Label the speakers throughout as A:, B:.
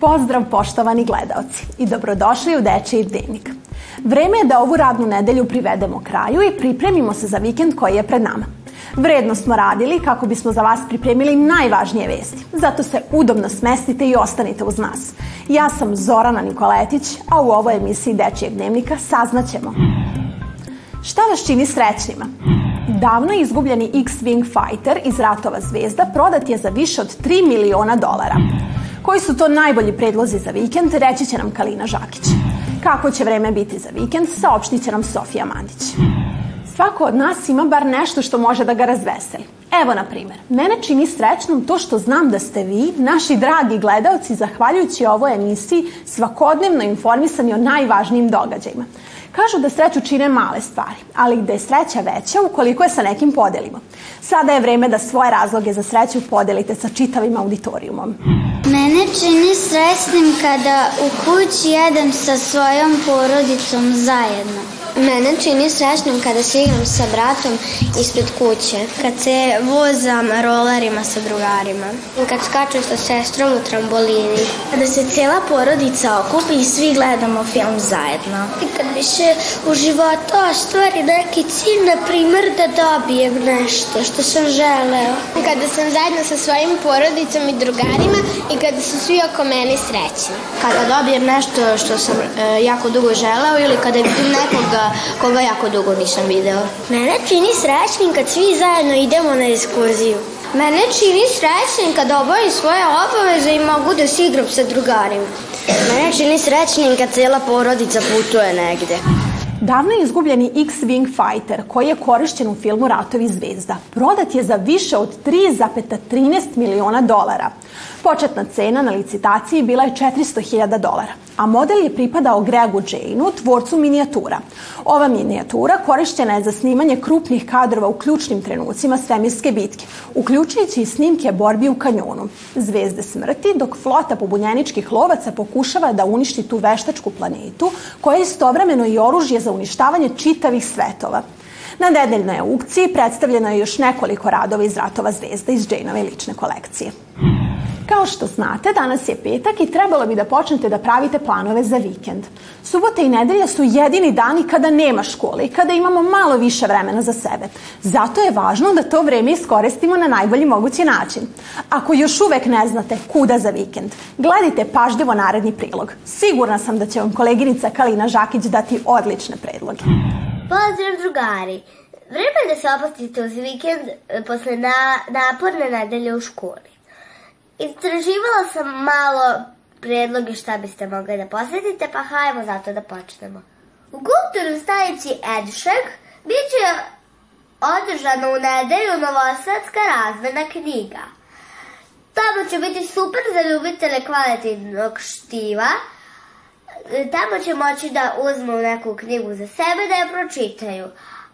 A: Pozdrav poštovani gledaoci i dobrodošli u Dečiji dnevnik. Vreme je da ovu radnu nedelju privedemo kraju i pripremimo se za vikend koji je pred nama. Vredno smo radili kako bismo za vas pripremili najvažnije vesti. Zato se udobno smestite i ostanite uz nas. Ja sam Zorana Nikoletić, a u ovoj emisiji Dečijeg dnevnika saznaćemo Šta vas čini srećnima? Davno izgubljeni X-Wing fighter iz Ratova zvezda prodat je za više od 3 miliona dolara. Koji su to najbolji predlozi za vikend, reći će nam Kalina Žakić. Kako će vreme biti za vikend, saopštit će nam Sofija Mandić. Svako od nas ima bar nešto što može da ga razveseli. Evo, na primjer, mene čini srećnom to što znam da ste vi, naši dragi gledalci, zahvaljujući ovoj emisiji, svakodnevno informisani o najvažnijim događajima. Kažu da sreću čine male stvari, ali gde je sreća veća ukoliko je sa nekim podelimo. Sada je vreme da svoje razloge za sreću podelite sa čitavim auditorijumom.
B: Mene čini sresnim kada u kući jedem sa svojom porodicom zajedno.
C: Mene čini srećnom kada se igram sa bratom ispred kuće.
D: Kad se vozam rolerima sa drugarima.
E: Kad skačem sa sestrom u trambolini.
F: Kada se cela porodica okupi i svi gledamo film zajedno.
G: I kad bi se u životu ostvari neki cilj, na primer da dobijem nešto što sam želeo.
H: Kada sam zajedno sa svojim porodicom i drugarima i kada su svi oko mene srećni.
I: Kada dobijem nešto što sam e, jako dugo želeo ili kada vidim nekoga koga, jako dugo nisam video.
J: Mene čini srećnim kad svi zajedno idemo na ekskurziju.
K: Mene čini srećnim kad obavim svoje obaveze i mogu da se igram sa drugarima.
L: Mene čini srećnim kad cela porodica putuje negde.
A: Davno je izgubljeni X-Wing Fighter, koji je korišćen u filmu Ratovi zvezda, prodat je za više od 3,13 miliona dolara. Početna cena na licitaciji bila je 400.000 dolara a model je pripadao Gregu Janeu, tvorcu minijatura. Ova minijatura korišćena je za snimanje krupnih kadrova u ključnim trenucima svemirske bitke, uključujući i snimke borbi u kanjonu, zvezde smrti, dok flota pobunjeničkih lovaca pokušava da uništi tu veštačku planetu, koja je istovremeno i oružje za uništavanje čitavih svetova. Na nedeljnoj aukciji predstavljeno je još nekoliko radova iz Ratova zvezda iz Janeove lične kolekcije. Kao što znate, danas je petak i trebalo bi da počnete da pravite planove za vikend. Subota i nedelja su jedini dani kada nema škole i kada imamo malo više vremena za sebe. Zato je važno da to vreme iskoristimo na najbolji mogući način. Ako još uvek ne znate kuda za vikend, gledajte pažljivo naredni prilog. Sigurna sam da će vam koleginica Kalina Žakić dati odlične predloge.
M: Pozdrav drugari! Vreme je da se opustite uz vikend eh, posle na, naporne nedelje u školi. Istraživala sam malo predloge šta biste mogli da posetite, pa hajmo zato da počnemo. U kulturnoj stanici Edšek biće održana u nedelju novosadska razmena knjiga. Tamo će biti super za ljubitele kvalitetnog štiva. Tamo će moći da uzmu neku knjigu za sebe da je pročitaju.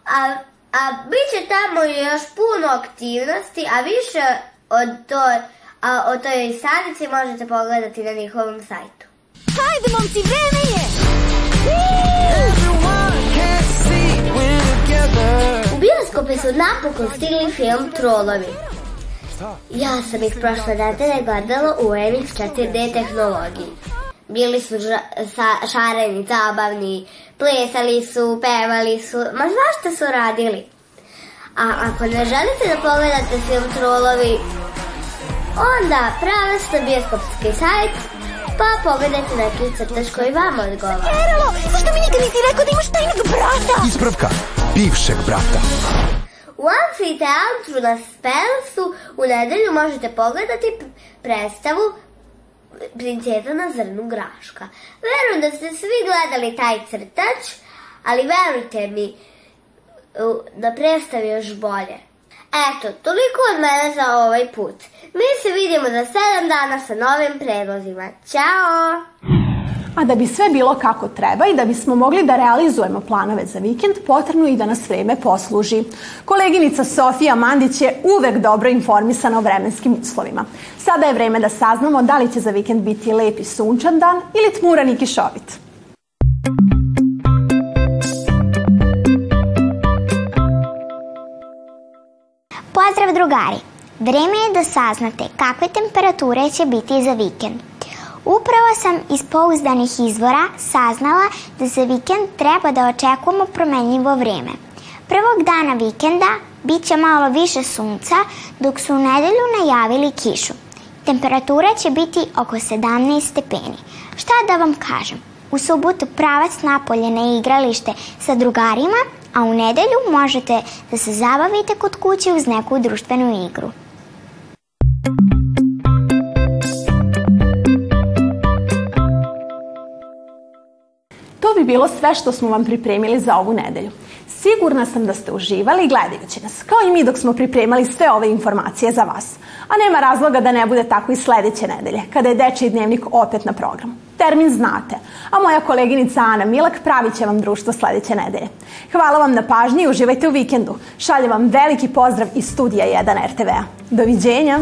M: A, a bit će tamo još puno aktivnosti, a više od toj a o toj sadici možete pogledati na njihovom sajtu. Hajde, momci, vreme je! U bioskope su napokon stigli film Trolovi. Ja sam ih prošle da nedelje gledala u MX 4D tehnologiji. Bili su ža, sa, šareni, zabavni, plesali su, pevali su, ma znaš šta su radili. A ako ne želite da pogledate film Trollovi, Onda prave ste bioskopski sajt, pa pogledajte neki crtež koji vam odgovara. Eralo, što mi nikad nisi rekao da imaš tajnog brata? Ispravka, bivšeg brata. U amfiteatru na Spelsu u nedelju možete pogledati predstavu Princeza na zrnu graška. Verujem da ste svi gledali taj crtač, ali verujte mi, na da predstavi još bolje. Eto, toliko od mene za ovaj put. Mi se vidimo za 7 dana sa novim predlozima. Ćao!
A: A da bi sve bilo kako treba i da bismo mogli da realizujemo planove za vikend, potrebno je i da nas vreme posluži. Koleginica Sofija Mandić je uvek dobro informisana o vremenskim uslovima. Sada je vreme da saznamo da li će za vikend biti lep i sunčan dan ili tmuran i kišovit.
N: drugari, vreme je da saznate kakve temperature će biti za vikend. Upravo sam iz pouzdanih izvora saznala da za vikend treba da očekujemo promenljivo vreme. Prvog dana vikenda bit će malo više sunca, dok su u nedelju najavili kišu. Temperatura će biti oko 17 stepeni. Šta da vam kažem? U subotu pravac napolje na igralište sa drugarima – a u nedelju možete da se zabavite kod kuće uz neku društvenu igru.
A: To bi bilo sve što smo vam pripremili za ovu nedelju. Sigurna sam da ste uživali gledajući nas, kao i mi dok smo pripremali sve ove informacije za vas. A nema razloga da ne bude tako i sledeće nedelje, kada je Dečiji dnevnik opet na programu. Termin znate, a moja koleginica Ana Milak pravit će vam društvo sledeće nedelje. Hvala vam na pažnji i uživajte u vikendu. Šaljem vam veliki pozdrav iz studija 1 RTV-a. Doviđenja!